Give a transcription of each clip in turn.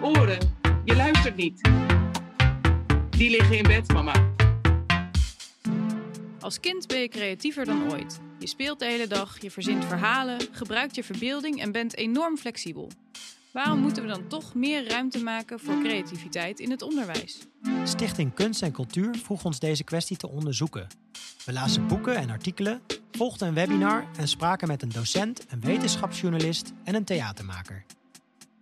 je oren. Je luistert niet. Die liggen in bed, mama. Als kind ben je creatiever dan ooit. Je speelt de hele dag, je verzint verhalen, gebruikt je verbeelding en bent enorm flexibel. Waarom moeten we dan toch meer ruimte maken voor creativiteit in het onderwijs? Stichting Kunst en Cultuur vroeg ons deze kwestie te onderzoeken. We lazen boeken en artikelen, volgden een webinar en spraken met een docent, een wetenschapsjournalist en een theatermaker.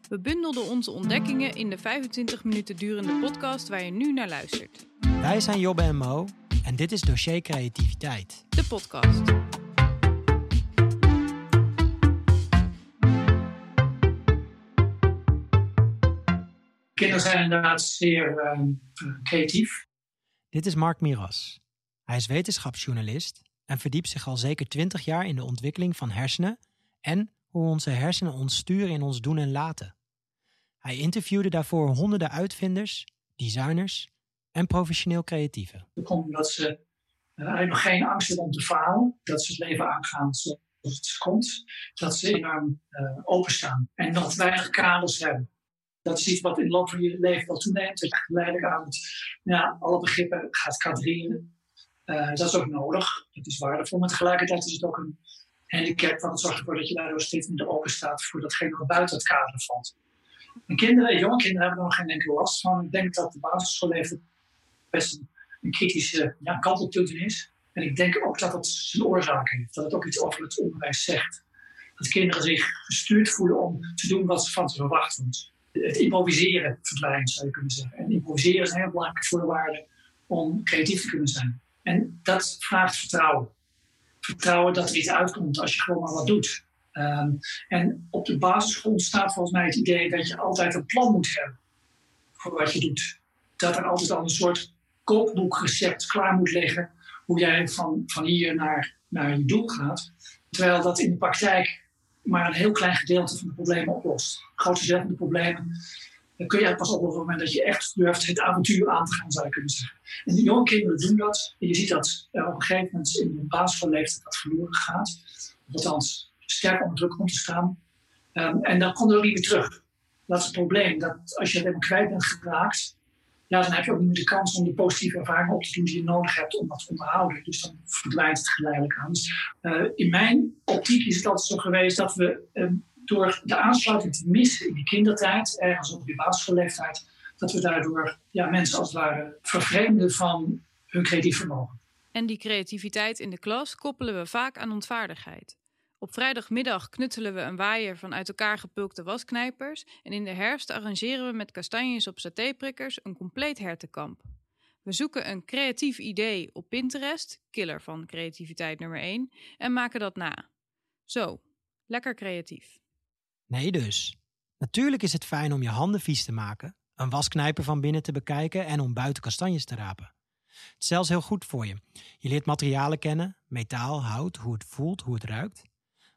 We bundelden onze ontdekkingen in de 25 minuten durende podcast waar je nu naar luistert. Wij zijn Jobbe en Mo en dit is Dossier Creativiteit. De podcast. Kinderen zijn inderdaad zeer uh, creatief. Dit is Mark Miras. Hij is wetenschapsjournalist en verdiept zich al zeker 20 jaar in de ontwikkeling van hersenen en hoe onze hersenen ons sturen in ons doen en laten. Hij interviewde daarvoor honderden uitvinders, designers en professioneel creatieven. Dat komt omdat ze eigenlijk nog geen angst hebben om te falen, dat ze het leven aangaan zoals het komt, dat ze enorm uh, openstaan en nog weinig kaders hebben. Dat is iets wat in de loop van je leven wel toeneemt, dat je geleidelijk aan het, ja, alle begrippen gaat kadreren. Uh, dat is ook nodig, dat is waardevol, maar tegelijkertijd is het ook een handicap, want het zorgt ervoor dat je daardoor steeds minder open staat voor datgene wat buiten het kader valt. En kinderen, jonge kinderen hebben er nog geen enkele last van. Ik denk dat de basisschoolleven best een, kritische ja, kantelpunt is. En ik denk ook dat het zijn oorzaak heeft. Dat het ook iets over het onderwijs zegt. Dat kinderen zich gestuurd voelen om te doen wat ze van ze verwacht wordt. Het improviseren verdwijnt, zou je kunnen zeggen. En improviseren is een heel belangrijke voorwaarde om creatief te kunnen zijn. En dat vraagt vertrouwen. Vertrouwen dat er iets uitkomt als je gewoon maar wat doet. Um, en op de basisschool ontstaat volgens mij het idee dat je altijd een plan moet hebben voor wat je doet. Dat er altijd al een soort kookboekrecept klaar moet liggen hoe jij van, van hier naar, naar je doel gaat. Terwijl dat in de praktijk maar een heel klein gedeelte van de problemen oplost. Het grootste deel van de problemen dan kun je pas op het moment dat je echt durft het avontuur aan te gaan, zou je kunnen zeggen. En de jonge kinderen doen dat. En je ziet dat er op een gegeven moment in de basisschoolleeftijd dat verloren gaat. Althans, sterk onder druk komt te staan. Um, en dan komt er ook niet meer terug. Dat is het probleem. Dat als je het helemaal kwijt bent geraakt, ja, dan heb je ook niet meer de kans om de positieve ervaringen op te doen die je nodig hebt om dat te onderhouden. Dus dan verdwijnt het geleidelijk aan. Dus, uh, in mijn optiek is het altijd zo geweest dat we um, door de aansluiting te missen in die kindertijd, ergens op die basisschoolleeftijd, dat we daardoor ja, mensen als het ware vervreemden van hun creatief vermogen. En die creativiteit in de klas koppelen we vaak aan ontvaardigheid. Op vrijdagmiddag knutselen we een waaier van uit elkaar gepulkte wasknijpers en in de herfst arrangeren we met kastanjes op satéprikkers een compleet hertenkamp. We zoeken een creatief idee op Pinterest, killer van creativiteit nummer 1, en maken dat na. Zo, lekker creatief. Nee dus. Natuurlijk is het fijn om je handen vies te maken, een wasknijper van binnen te bekijken en om buiten kastanjes te rapen. Het is zelfs heel goed voor je. Je leert materialen kennen, metaal, hout, hoe het voelt, hoe het ruikt.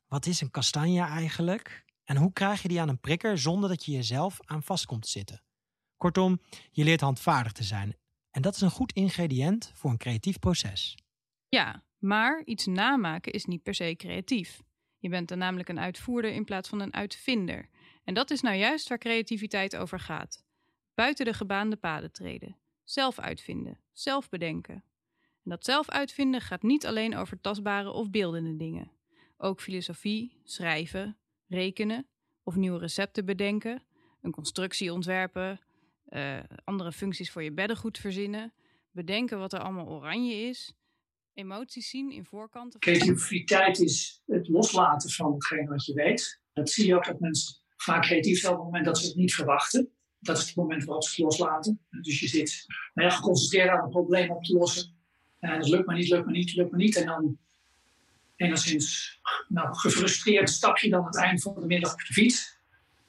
Wat is een kastanje eigenlijk? En hoe krijg je die aan een prikker zonder dat je jezelf aan vast komt te zitten? Kortom, je leert handvaardig te zijn. En dat is een goed ingrediënt voor een creatief proces. Ja, maar iets namaken is niet per se creatief. Je bent dan namelijk een uitvoerder in plaats van een uitvinder. En dat is nou juist waar creativiteit over gaat. Buiten de gebaande paden treden. Zelf uitvinden, zelf bedenken. En dat zelf uitvinden gaat niet alleen over tastbare of beeldende dingen. Ook filosofie, schrijven, rekenen of nieuwe recepten bedenken, een constructie ontwerpen, uh, andere functies voor je beddengoed verzinnen, bedenken wat er allemaal oranje is, emoties zien in voorkanten. Creativiteit is het loslaten van hetgeen wat je weet. Dat zie je ook dat mensen vaak creatief zijn op het moment dat ze het niet verwachten. Dat is het moment waarop ze het loslaten. Dus je zit nou geconcentreerd aan een probleem op te lossen. En dat lukt maar niet, lukt maar niet, lukt maar niet. En dan enigszins nou, gefrustreerd stap je dan aan het eind van de middag op de fiets.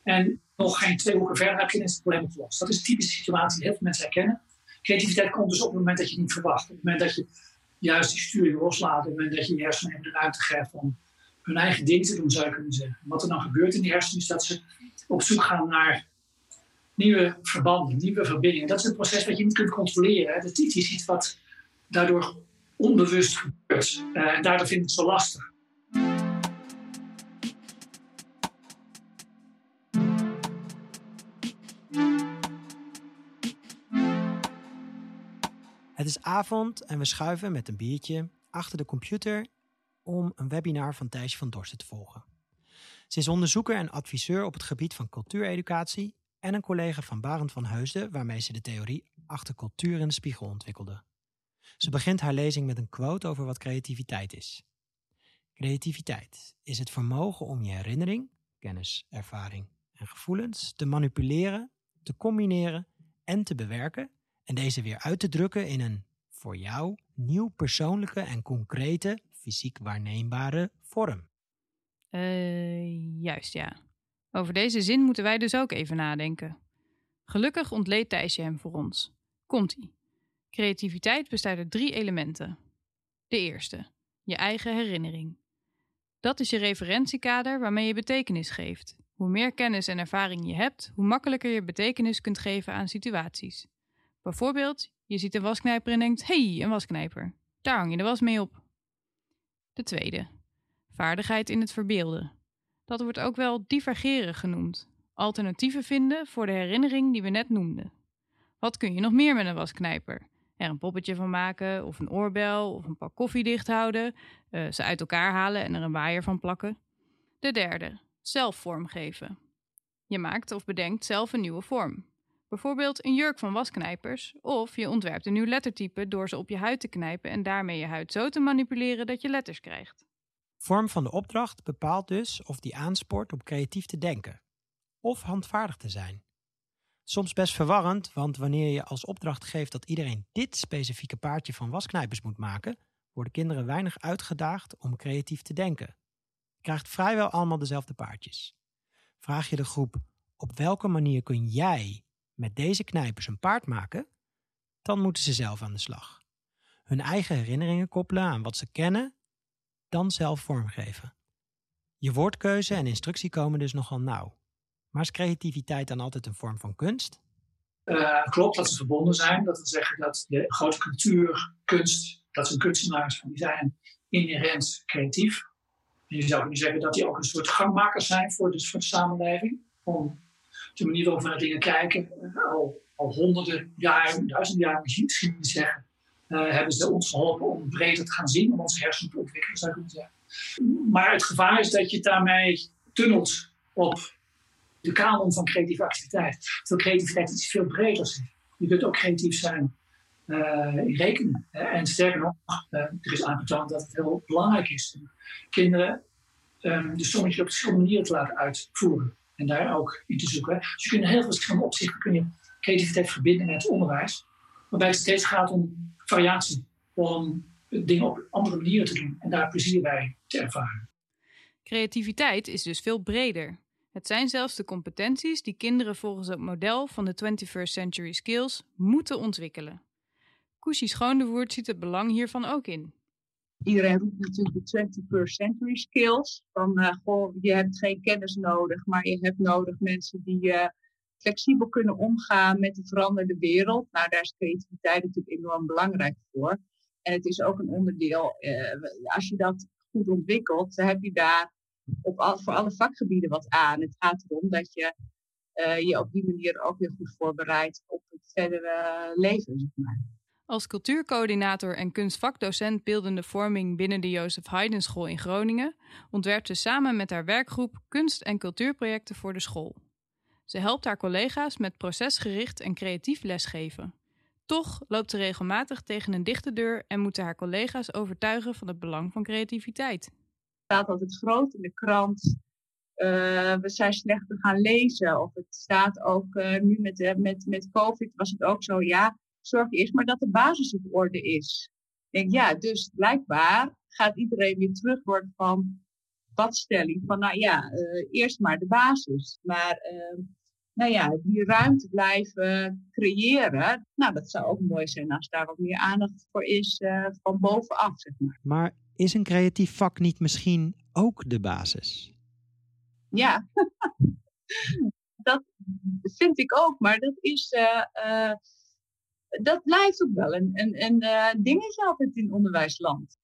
En nog geen twee hoeken verder heb je het probleem opgelost. Dat is een typische situatie die heel veel mensen herkennen. Creativiteit komt dus op het moment dat je het niet verwacht. Op het moment dat je juist die sturing het moment dat je je hersenen de ruimte geeft om hun eigen ding te doen, zou je kunnen zeggen. Wat er dan gebeurt in die hersenen is dat ze op zoek gaan naar nieuwe verbanden, nieuwe verbindingen. Dat is een proces wat je niet kunt controleren. Dat is iets wat daardoor onbewust gebeurt. Uh, en daardoor vind ik het zo lastig. Het is avond en we schuiven met een biertje achter de computer om een webinar van Thijs van Dorsten te volgen. Ze is onderzoeker en adviseur op het gebied van cultuureducatie en een collega van Barend van Heusden waarmee ze de theorie achter cultuur in de spiegel ontwikkelde. Ze begint haar lezing met een quote over wat creativiteit is. Creativiteit is het vermogen om je herinnering, kennis, ervaring en gevoelens te manipuleren, te combineren en te bewerken en deze weer uit te drukken in een voor jou nieuw persoonlijke en concrete, fysiek waarneembare vorm. Uh, juist ja. Over deze zin moeten wij dus ook even nadenken. Gelukkig ontleed Thijsje hem voor ons. Komt-ie. Creativiteit bestaat uit drie elementen. De eerste, je eigen herinnering. Dat is je referentiekader waarmee je betekenis geeft. Hoe meer kennis en ervaring je hebt, hoe makkelijker je betekenis kunt geven aan situaties. Bijvoorbeeld, je ziet een wasknijper en denkt: hey, een wasknijper. Daar hang je de was mee op. De tweede, vaardigheid in het verbeelden. Dat wordt ook wel divergeren genoemd. Alternatieven vinden voor de herinnering die we net noemden. Wat kun je nog meer met een wasknijper? Er een poppetje van maken, of een oorbel, of een pak koffie dicht houden, uh, ze uit elkaar halen en er een waaier van plakken. De derde, zelf vormgeven. Je maakt of bedenkt zelf een nieuwe vorm. Bijvoorbeeld een jurk van wasknijpers, of je ontwerpt een nieuw lettertype door ze op je huid te knijpen en daarmee je huid zo te manipuleren dat je letters krijgt. Vorm van de opdracht bepaalt dus of die aanspoort om creatief te denken of handvaardig te zijn. Soms best verwarrend, want wanneer je als opdracht geeft dat iedereen dit specifieke paardje van wasknijpers moet maken, worden kinderen weinig uitgedaagd om creatief te denken. Je krijgt vrijwel allemaal dezelfde paardjes. Vraag je de groep op welke manier kun jij met deze knijpers een paard maken, dan moeten ze zelf aan de slag. Hun eigen herinneringen koppelen aan wat ze kennen, dan zelf vormgeven. Je woordkeuze en instructie komen dus nogal nauw. Maar is creativiteit dan altijd een vorm van kunst? Uh, klopt dat ze verbonden zijn. Dat wil zeggen dat de grote cultuur, kunst, dat zijn kunstenaars, die zijn inherent creatief. En je zou kunnen zeggen dat die ook een soort gangmakers zijn voor de, voor de samenleving. Om de manier waarop we naar dingen kijken, uh, al, al honderden jaren, duizenden jaar misschien zeggen, uh, hebben ze ons geholpen om breder te gaan zien, om onze hersenen te ontwikkelen, zou ik zeggen. Maar het gevaar is dat je daarmee tunnelt op de kanon van creatieve activiteit. Terwijl creativiteit iets veel breder is. Je kunt ook creatief zijn uh, in rekenen. en sterker nog, er is aangetoond dat het heel belangrijk is om kinderen um, de sommetjes op verschillende manieren te laten uitvoeren. En daar ook in te zoeken. Dus je kunt heel veel verschillende opzichten kun je creativiteit verbinden met onderwijs. Waarbij het steeds gaat om variatie. Om dingen op andere manieren te doen en daar plezier bij te ervaren. Creativiteit is dus veel breder. Het zijn zelfs de competenties die kinderen volgens het model van de 21st Century Skills moeten ontwikkelen. Koesie Schoondevoort ziet het belang hiervan ook in. Iedereen roept natuurlijk de 21st Century Skills. Van uh, goh, je hebt geen kennis nodig, maar je hebt nodig mensen die uh, flexibel kunnen omgaan met de veranderde wereld. Nou, daar is creativiteit natuurlijk enorm belangrijk voor. En het is ook een onderdeel, uh, als je dat goed ontwikkelt, dan heb je daar op voor alle vakgebieden wat aan. Het gaat erom dat je je op die manier ook weer goed voorbereidt op het verdere leven. Zeg maar. Als cultuurcoördinator en kunstvakdocent beeldende vorming binnen de Jozef Haydn School in Groningen ontwerpt ze samen met haar werkgroep kunst- en cultuurprojecten voor de school. Ze helpt haar collega's met procesgericht en creatief lesgeven. Toch loopt ze regelmatig tegen een dichte deur en moeten haar collega's overtuigen van het belang van creativiteit staat altijd groot in de krant. Uh, we zijn slechter gaan lezen. Of het staat ook uh, nu met, met, met COVID was het ook zo. Ja, zorg eerst maar dat de basis op orde is. Ik denk, ja, dus blijkbaar gaat iedereen weer terug worden van badstelling. Van nou ja, eerst maar de basis. Maar ehm, nou ja, die ruimte blijven creëren. Nou, dat zou ook mooi zijn als daar wat meer aandacht voor is van bovenaf, zeg maar. Maar is een creatief vak niet misschien ook de basis? Ja, dat vind ik ook, maar dat is. Dat blijft ook wel een, een, een uh, dingetje altijd in onderwijsland.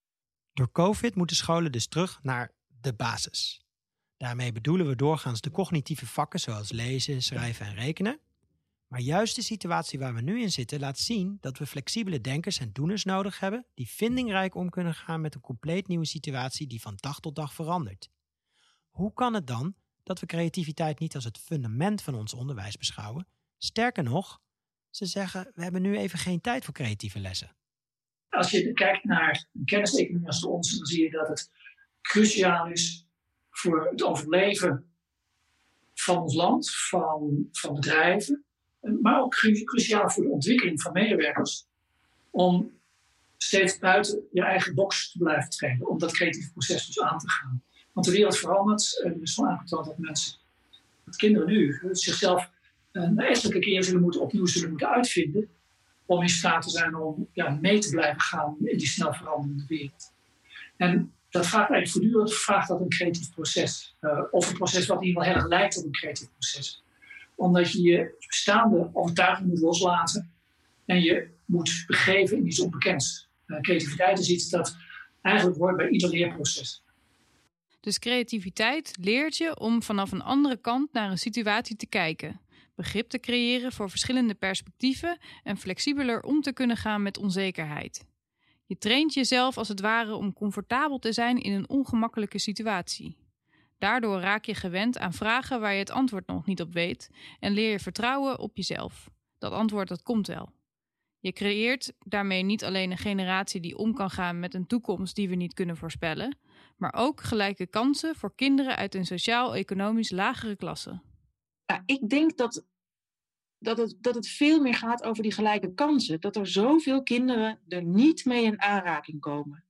Door COVID moeten scholen dus terug naar de basis. Daarmee bedoelen we doorgaans de cognitieve vakken zoals lezen, schrijven en rekenen. Maar juist de situatie waar we nu in zitten laat zien dat we flexibele denkers en doeners nodig hebben die vindingrijk om kunnen gaan met een compleet nieuwe situatie die van dag tot dag verandert. Hoe kan het dan dat we creativiteit niet als het fundament van ons onderwijs beschouwen? Sterker nog, ze zeggen we hebben nu even geen tijd voor creatieve lessen. Als je kijkt naar een kenniseconomie als de onze, dan zie je dat het cruciaal is voor het overleven van ons land, van, van bedrijven, maar ook cruciaal voor de ontwikkeling van medewerkers. Om steeds buiten je eigen box te blijven treden, om dat creatieve proces dus aan te gaan. Want de wereld verandert. Er is wel aangetoond dat mensen, dat kinderen nu, zichzelf een enkele keer zullen moeten, opnieuw zullen moeten uitvinden. Om in staat te zijn om ja, mee te blijven gaan in die snel veranderende wereld. En dat vraagt eigenlijk voortdurend vraagt dat een creatief proces. Uh, of een proces wat in ieder geval heel erg lijkt op een creatief proces. Omdat je je bestaande overtuiging moet loslaten en je moet begeven in iets onbekends. Uh, creativiteit is iets dat eigenlijk hoort bij ieder leerproces. Dus creativiteit leert je om vanaf een andere kant naar een situatie te kijken, begrip te creëren voor verschillende perspectieven en flexibeler om te kunnen gaan met onzekerheid. Je traint jezelf als het ware om comfortabel te zijn in een ongemakkelijke situatie. Daardoor raak je gewend aan vragen waar je het antwoord nog niet op weet en leer je vertrouwen op jezelf. Dat antwoord dat komt wel. Je creëert daarmee niet alleen een generatie die om kan gaan met een toekomst die we niet kunnen voorspellen, maar ook gelijke kansen voor kinderen uit een sociaal-economisch lagere klasse. Ik denk dat, dat, het, dat het veel meer gaat over die gelijke kansen. Dat er zoveel kinderen er niet mee in aanraking komen.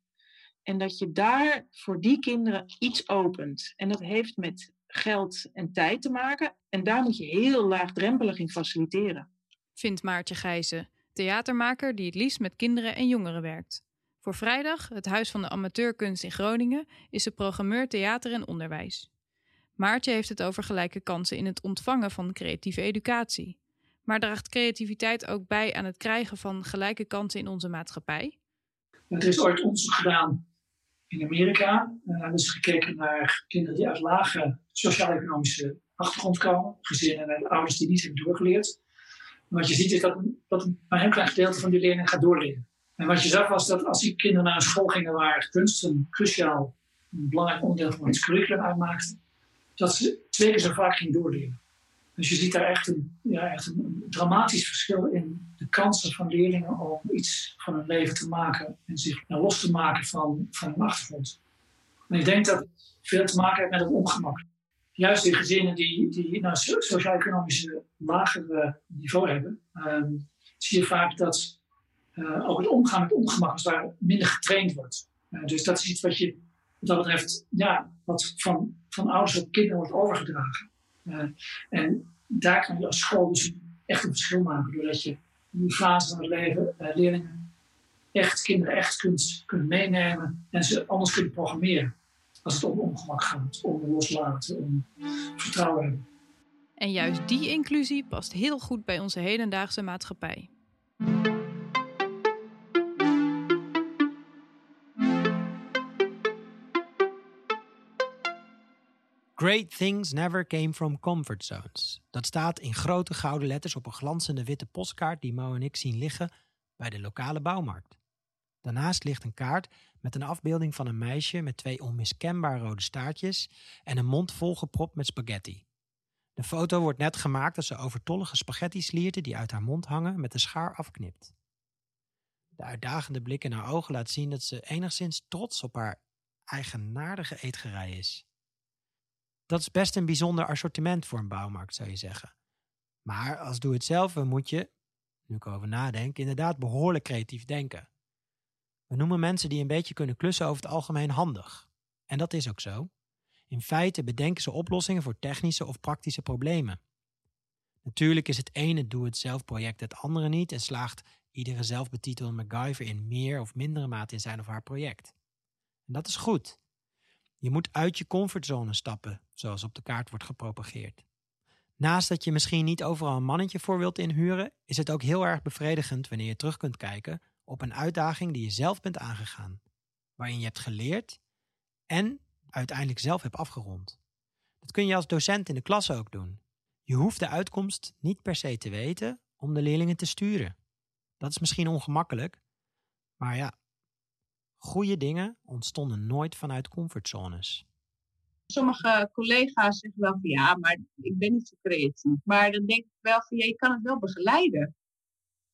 En dat je daar voor die kinderen iets opent. En dat heeft met geld en tijd te maken. En daar moet je heel laagdrempelig in faciliteren. Vindt Maartje Gijzen, theatermaker die het liefst met kinderen en jongeren werkt. Voor vrijdag, het Huis van de Amateurkunst in Groningen, is ze programmeur theater en onderwijs. Maartje heeft het over gelijke kansen in het ontvangen van creatieve educatie. Maar draagt creativiteit ook bij aan het krijgen van gelijke kansen in onze maatschappij? Er is ooit onderzoek gedaan in Amerika. Er is gekeken naar kinderen die uit lage sociaal-economische achtergrond komen, gezinnen met ouders die niet hebben doorgeleerd. wat je ziet is dat, dat een heel klein gedeelte van die leerlingen gaat doorleren. En wat je zag was dat als die kinderen naar een school gingen waar kunst een cruciaal, een belangrijk onderdeel van het curriculum uitmaakte, dat ze twee keer zo vaak gingen doorleren. Dus je ziet daar echt een, ja, echt een, dramatisch verschil in de kansen van leerlingen om iets van hun leven te maken en zich nou, los te maken van, van hun achtergrond. En ik denk dat het veel te maken heeft met het ongemak. Juist in gezinnen die, die nou, sociaal-economische lagere niveau hebben, ehm, zie je vaak dat uh, ook het omgaan met ongemak als ware minder getraind wordt. Uh, dus dat is iets wat je wat dat betreft, ja, wat van, van ouders op kinderen wordt overgedragen. Uh, en daar kan je als school dus echt een verschil maken, doordat je in die fase van het leven leerlingen echt, kinderen echt kunt, kunt meenemen en ze anders kunnen programmeren. Als het om ongemak gaat, om loslaten, om vertrouwen hebben. En juist die inclusie past heel goed bij onze hedendaagse maatschappij. Great things never came from comfort zones. Dat staat in grote gouden letters op een glanzende witte postkaart die Mo en ik zien liggen bij de lokale bouwmarkt. Daarnaast ligt een kaart met een afbeelding van een meisje met twee onmiskenbaar rode staartjes en een mond volgepropt met spaghetti. De foto wordt net gemaakt als ze overtollige spaghetti-slierten die uit haar mond hangen met de schaar afknipt. De uitdagende blik in haar ogen laat zien dat ze enigszins trots op haar eigenaardige eetgerij is. Dat is best een bijzonder assortiment voor een bouwmarkt, zou je zeggen. Maar als doe het zelf moet je, nu ik over nadenk, inderdaad behoorlijk creatief denken. We noemen mensen die een beetje kunnen klussen over het algemeen handig. En dat is ook zo. In feite bedenken ze oplossingen voor technische of praktische problemen. Natuurlijk is het ene doe-het-zelf project het andere niet en slaagt iedere zelfbetitelde MacGyver in meer of mindere mate in zijn of haar project. En dat is goed. Je moet uit je comfortzone stappen, zoals op de kaart wordt gepropageerd. Naast dat je misschien niet overal een mannetje voor wilt inhuren, is het ook heel erg bevredigend wanneer je terug kunt kijken op een uitdaging die je zelf bent aangegaan, waarin je hebt geleerd en uiteindelijk zelf hebt afgerond. Dat kun je als docent in de klas ook doen. Je hoeft de uitkomst niet per se te weten om de leerlingen te sturen. Dat is misschien ongemakkelijk, maar ja, goede dingen ontstonden nooit vanuit comfortzones. Sommige collega's zeggen wel van ja, maar ik ben niet zo creatief. Maar dan denk ik wel van ja, je kan het wel begeleiden.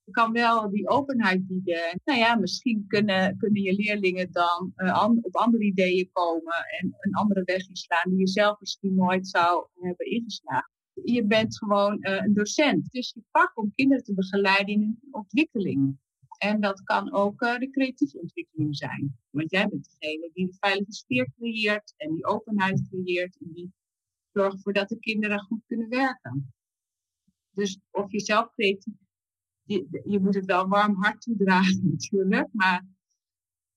Je kan wel die openheid bieden. Nou ja, misschien kunnen, kunnen je leerlingen dan uh, op andere ideeën komen en een andere weg inslaan die je zelf misschien nooit zou hebben ingeslagen. Je bent gewoon uh, een docent. Dus je pak om kinderen te begeleiden in hun ontwikkeling. En dat kan ook uh, de creatieve ontwikkeling zijn. Want jij bent degene die de veilige sfeer creëert en die openheid creëert en die zorgt ervoor dat de kinderen goed kunnen werken. Dus of je zelf creatief, je, je moet het wel warm hart toedragen natuurlijk, maar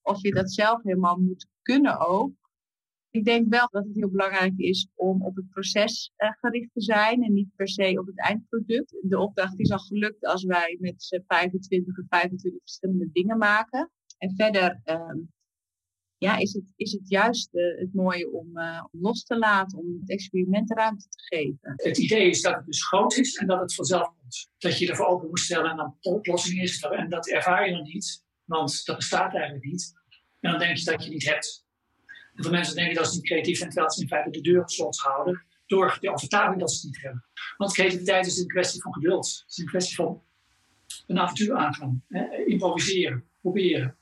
of je dat zelf helemaal moet kunnen ook, ik denk wel dat het heel belangrijk is om op het proces uh, gericht te zijn en niet per se op het eindproduct. De opdracht is al gelukt als wij met z'n 25 en 25 verschillende dingen maken. En verder uh, ja, is, het, is het juist uh, het mooie om, uh, om los te laten, om het experiment ruimte te geven. Het idee is dat het dus groot is en dat het vanzelf komt. Dat je ervoor open moet stellen en dan oplossing is. En dat ervaar je dan niet, want dat bestaat eigenlijk niet. En dan denk je dat je niet hebt. En veel mensen denken dat ze niet creatief zijn, terwijl ze in feite de deur op slot houden door de overtuiging dat ze het niet hebben. Want creativiteit is een kwestie van geduld. Het is een kwestie van een avontuur aangaan, improviseren, proberen.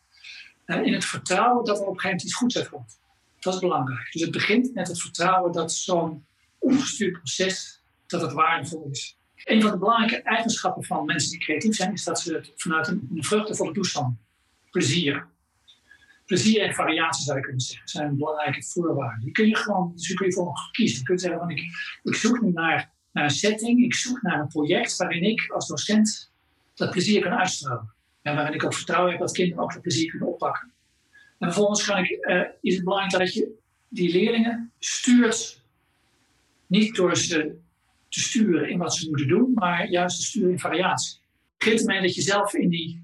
En in het vertrouwen dat er op een gegeven moment iets goeds uitkomt. Dat is belangrijk. Dus het begint met het vertrouwen dat zo'n ongestuurd proces dat het waardevol is. Een van de belangrijke eigenschappen van mensen die creatief zijn, is dat ze het vanuit een, een vruchtenvolle toestand plezier plezier en variatie zou je kunnen zeggen, zijn belangrijke voorwaarden. Die kun je gewoon, dus kun je voor kiezen. Je kunt zeggen, van, ik, ik zoek nu naar, naar een setting, ik zoek naar een project waarin ik als docent dat plezier kan uitstralen. En waarin ik ook vertrouwen heb dat kinderen ook dat plezier kunnen oppakken. En vervolgens ik, uh, is het belangrijk dat je die leerlingen stuurt, niet door ze te sturen in wat ze moeten doen, maar juist te sturen in variatie. Het begint ermee dat je zelf in die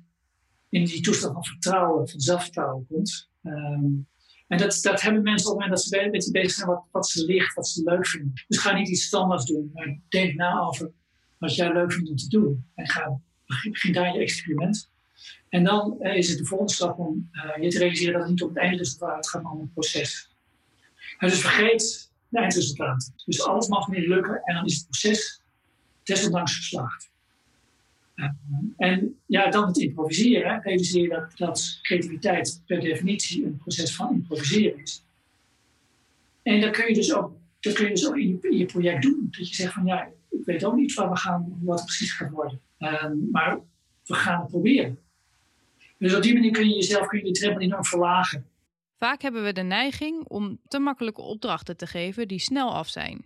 in die toestand van vertrouwen, van zelfvertrouwen komt. Ehm, en dat, dat hebben mensen op het moment dat ze met je bezig zijn wat, wat ze ligt, wat ze leuk vinden. Dus ga niet iets standaards doen, maar denk na over wat jij leuk vindt om te doen. En ga, begin daar je experiment. En dan eh, is het de volgende stap om uh, je te realiseren dat het niet op het eindresultaat gaat, maar om het proces. Dus vergeet de eindresultaat. Dus alles mag niet lukken en dan is het proces desondanks geslaagd. En ja, dan het improviseren. Realiseer dat, dat creativiteit per definitie een proces van improviseren is. En dat kun je dus ook, dat kun je dus ook in, je, project doen. Dat je zegt van ja, ik weet ook niet waar we gaan, wat het precies gaat worden. Ehm, maar we gaan het proberen. Dus op die manier kun je jezelf kun je de drempel enorm verlagen. Vaak hebben we de neiging om te makkelijke opdrachten te geven die snel af zijn.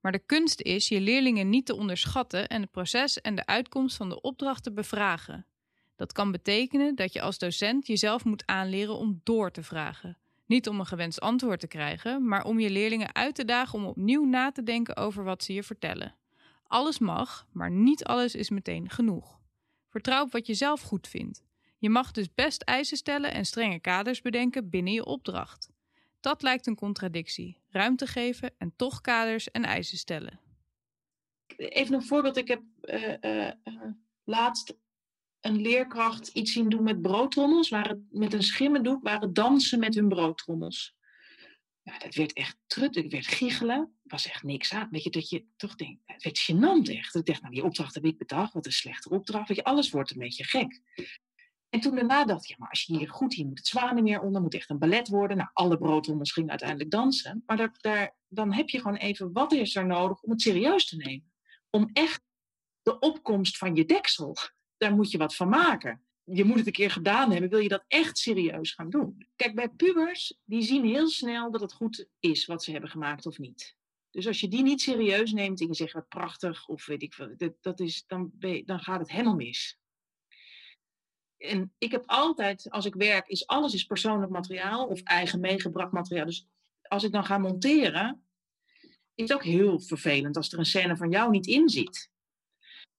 Maar de kunst is je leerlingen niet te onderschatten en het proces en de uitkomst van de opdracht te bevragen. Dat kan betekenen dat je als docent jezelf moet aanleren om door te vragen. Niet om een gewenst antwoord te krijgen, maar om je leerlingen uit te dagen om opnieuw na te denken over wat ze je vertellen. Alles mag, maar niet alles is meteen genoeg. Vertrouw op wat je zelf goed vindt. Je mag dus best eisen stellen en strenge kaders bedenken binnen je opdracht. Dat lijkt een contradictie. Ruimte geven en toch kaders en eisen stellen. Even een voorbeeld. Ik heb uh, uh, laatst een leerkracht iets zien doen met broodtrommels. Waar met een schimmendoek waren dansen met hun broodtrommels. Ja, dat werd echt trut. Ik werd giechelen. was echt niks aan. Weet je, dat je toch denkt, het werd gênant echt. Ik dacht, nou die opdracht heb ik bedacht. Wat een slechte opdracht. Je, alles wordt een beetje gek. En toen daarna dacht ik, ja, maar als je hier goed, hier moet het zwanenmeer onder, moet echt een ballet worden. Nou, alle broodtrommels gingen uiteindelijk dansen. Maar daar, daar, dan heb je gewoon even, wat is er nodig om het serieus te nemen? Om echt de opkomst van je deksel, daar moet je wat van maken. Je moet het een keer gedaan hebben, wil je dat echt serieus gaan doen. Kijk, bij pubers, die zien heel snel dat het goed is wat ze hebben gemaakt of niet. Dus als je die niet serieus neemt en je zegt wat prachtig, of weet ik veel, dat is, dan, dan gaat het helemaal mis en ik heb altijd, als ik werk, is alles is persoonlijk materiaal of eigen meegebracht materiaal. Dus als ik dan ga monteren, is het ook heel vervelend als er een scène van jou niet in zit.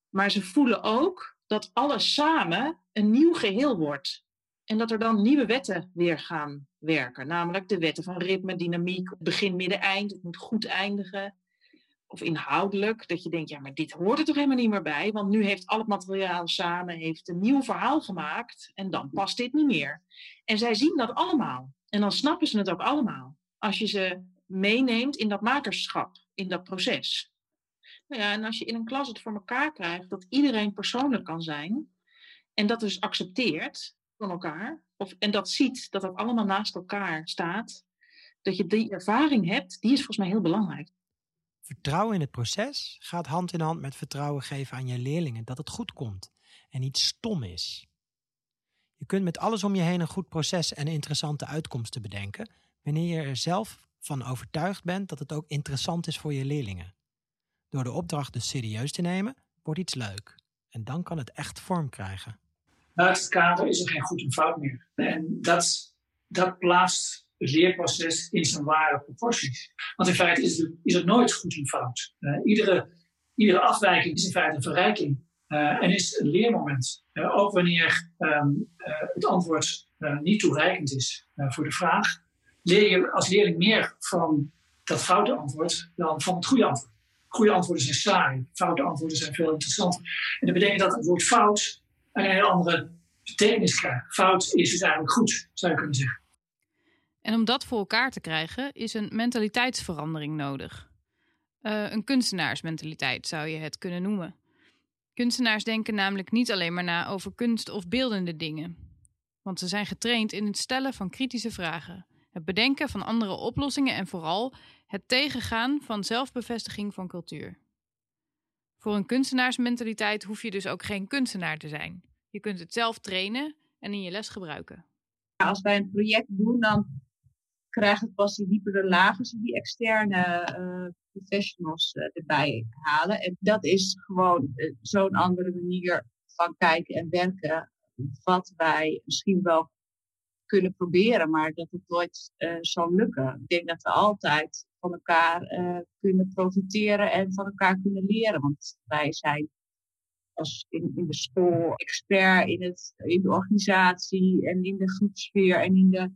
Maar ze voelen ook dat alles samen een nieuw geheel wordt. En dat er dan nieuwe wetten weer gaan werken. Namelijk de wetten van ritme, dynamiek, begin, midden, eind. Het moet goed eindigen. Of inhoudelijk, dat je denkt, ja, maar dit hoort er toch helemaal niet meer bij, want nu heeft al het materiaal samen heeft een nieuw verhaal gemaakt en dan past dit niet meer. En zij zien dat allemaal en dan snappen ze het ook allemaal. Als je ze meeneemt in dat makerschap, in dat proces. Nou ja, en als je in een klas het voor elkaar krijgt dat iedereen persoonlijk kan zijn en dat dus accepteert van elkaar, of, en dat ziet dat dat allemaal naast elkaar staat, dat je die ervaring hebt, die is volgens mij heel belangrijk. Vertrouwen in het proces gaat hand in hand met vertrouwen geven aan je leerlingen dat het goed komt en niet stom is. Je kunt met alles om je heen een goed proces en interessante uitkomsten bedenken, wanneer je er zelf van overtuigd bent dat het ook interessant is voor je leerlingen. Door de opdracht dus serieus te nemen, wordt iets leuk. En dan kan het echt vorm krijgen. Buiten het kader is er geen goed en fout meer. En dat, dat plaatst het leerproces in zijn ware proporties. Want in feite is het, is het nooit goed en fout. Uh, iedere, iedere afwijking is in feite een verrijking. Uh, en is een leermoment. Uh, ook wanneer um, het antwoord niet toereikend is voor de vraag, leer je als leerling meer van dat foute antwoord dan van het goede antwoord. Goede antwoorden zijn saai, foute antwoorden zijn veel interessanter. En dat betekent dat het woord fout een hele andere betekenis krijgt. Fout is dus eigenlijk goed, zou je kunnen zeggen. En om dat voor elkaar te krijgen, is een mentaliteitsverandering nodig. Uh, een kunstenaarsmentaliteit zou je het kunnen noemen. Kunstenaars denken namelijk niet alleen maar na over kunst of beeldende dingen. Want ze zijn getraind in het stellen van kritische vragen, het bedenken van andere oplossingen en vooral het tegengaan van zelfbevestiging van cultuur. Voor een kunstenaarsmentaliteit hoef je dus ook geen kunstenaar te zijn. Je kunt het zelf trainen en in je les gebruiken. Als wij een project doen, dan krijgt het pas die diepere lagen als die externe uh, professionals uh, erbij halen. En dat is gewoon uh, zo'n andere manier van kijken en werken, wat wij misschien wel kunnen proberen, maar dat het nooit zal lukken. Ik denk dat we altijd van elkaar kunnen profiteren en van elkaar kunnen leren, want wij zijn als in, in de school expert in, het, in de organisatie en in de groepsfeer en in de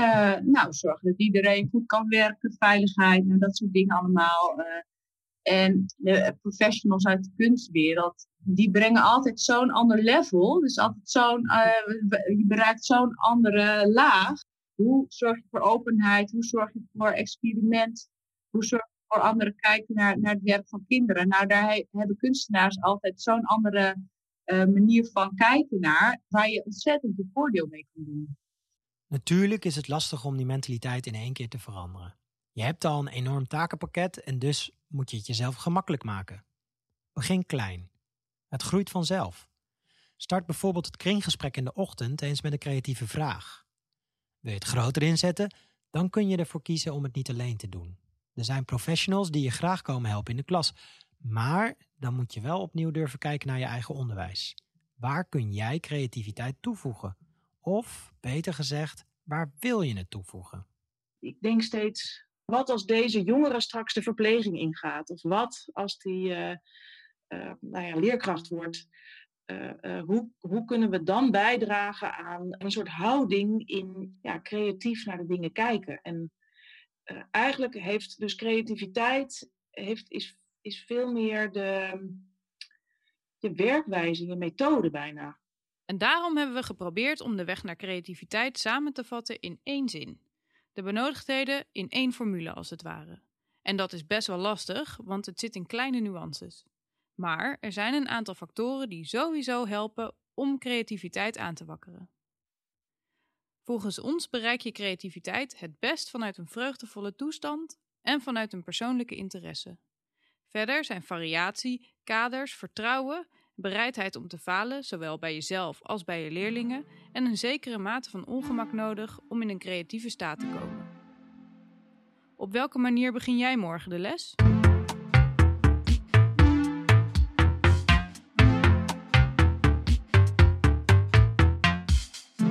uh, nou, zorgen dat iedereen goed kan werken, veiligheid en dat soort dingen allemaal. Uh, en de professionals uit de kunstwereld, die brengen altijd zo'n ander level. Dus altijd zo'n, uh, je bereikt zo'n andere laag. Hoe zorg je voor openheid? Hoe zorg je voor experiment? Hoe zorg je voor anderen kijken naar, naar het werk van kinderen? Nou, daar hebben kunstenaars altijd zo'n andere manier van kijken naar, waar je ontzettend veel voordeel mee kan doen. Natuurlijk is het lastig om die mentaliteit in één keer te veranderen. Je hebt al een enorm takenpakket en dus moet je het jezelf gemakkelijk maken. Begin klein. Het groeit vanzelf. Start bijvoorbeeld het kringgesprek in de ochtend eens met een creatieve vraag. Wil je het groter inzetten, dan kun je ervoor kiezen om het niet alleen te doen. Er zijn professionals die je graag komen helpen in de klas, maar dan moet je wel opnieuw durven kijken naar je eigen onderwijs. Waar kun jij creativiteit toevoegen? Of, beter gezegd, waar wil je het toevoegen? Ik denk steeds, wat als deze jongere straks de verpleging ingaat? Of wat als die uh, uh, nou ja, leerkracht wordt? Uh, hoe, hoe kunnen we dan bijdragen aan een soort houding in ja, creatief naar de dingen kijken? En eigenlijk heeft dus creativiteit heeft, is, is veel meer de, je werkwijze, je methode bijna. En daarom hebben we geprobeerd om de weg naar creativiteit samen te vatten in één zin. De benodigdheden in één formule als het ware. En dat is best wel lastig, want het zit in kleine nuances. Maar er zijn een aantal factoren die sowieso helpen om creativiteit aan te wakkeren. Volgens ons bereik je creativiteit het best vanuit een vreugdevolle toestand en vanuit een persoonlijke interesse. Verder zijn variatie, kaders, vertrouwen bereidheid om te falen, zowel bij jezelf als bij je leerlingen, en een zekere mate van ongemak nodig om in een creatieve staat te komen. Op welke manier begin jij morgen de les?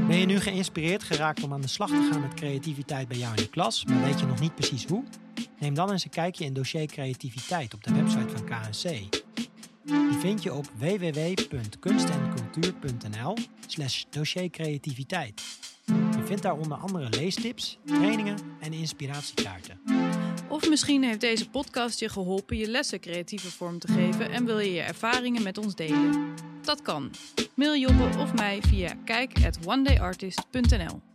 Ben je nu geïnspireerd geraakt om aan de slag te gaan met creativiteit bij jou in de klas, maar weet je nog niet precies hoe? Neem dan eens een kijkje in dossier creativiteit op de website van KNC. Die vind je op www.kunstencultuur.nl slash dossiercreativiteit. Je vindt daar onder andere leestips, trainingen en inspiratiekaarten. Of misschien heeft deze podcast je geholpen je lessen creatieve vorm te geven en wil je je ervaringen met ons delen. Dat kan. Mail Jobbe of mij via kijk@onedayartist.nl.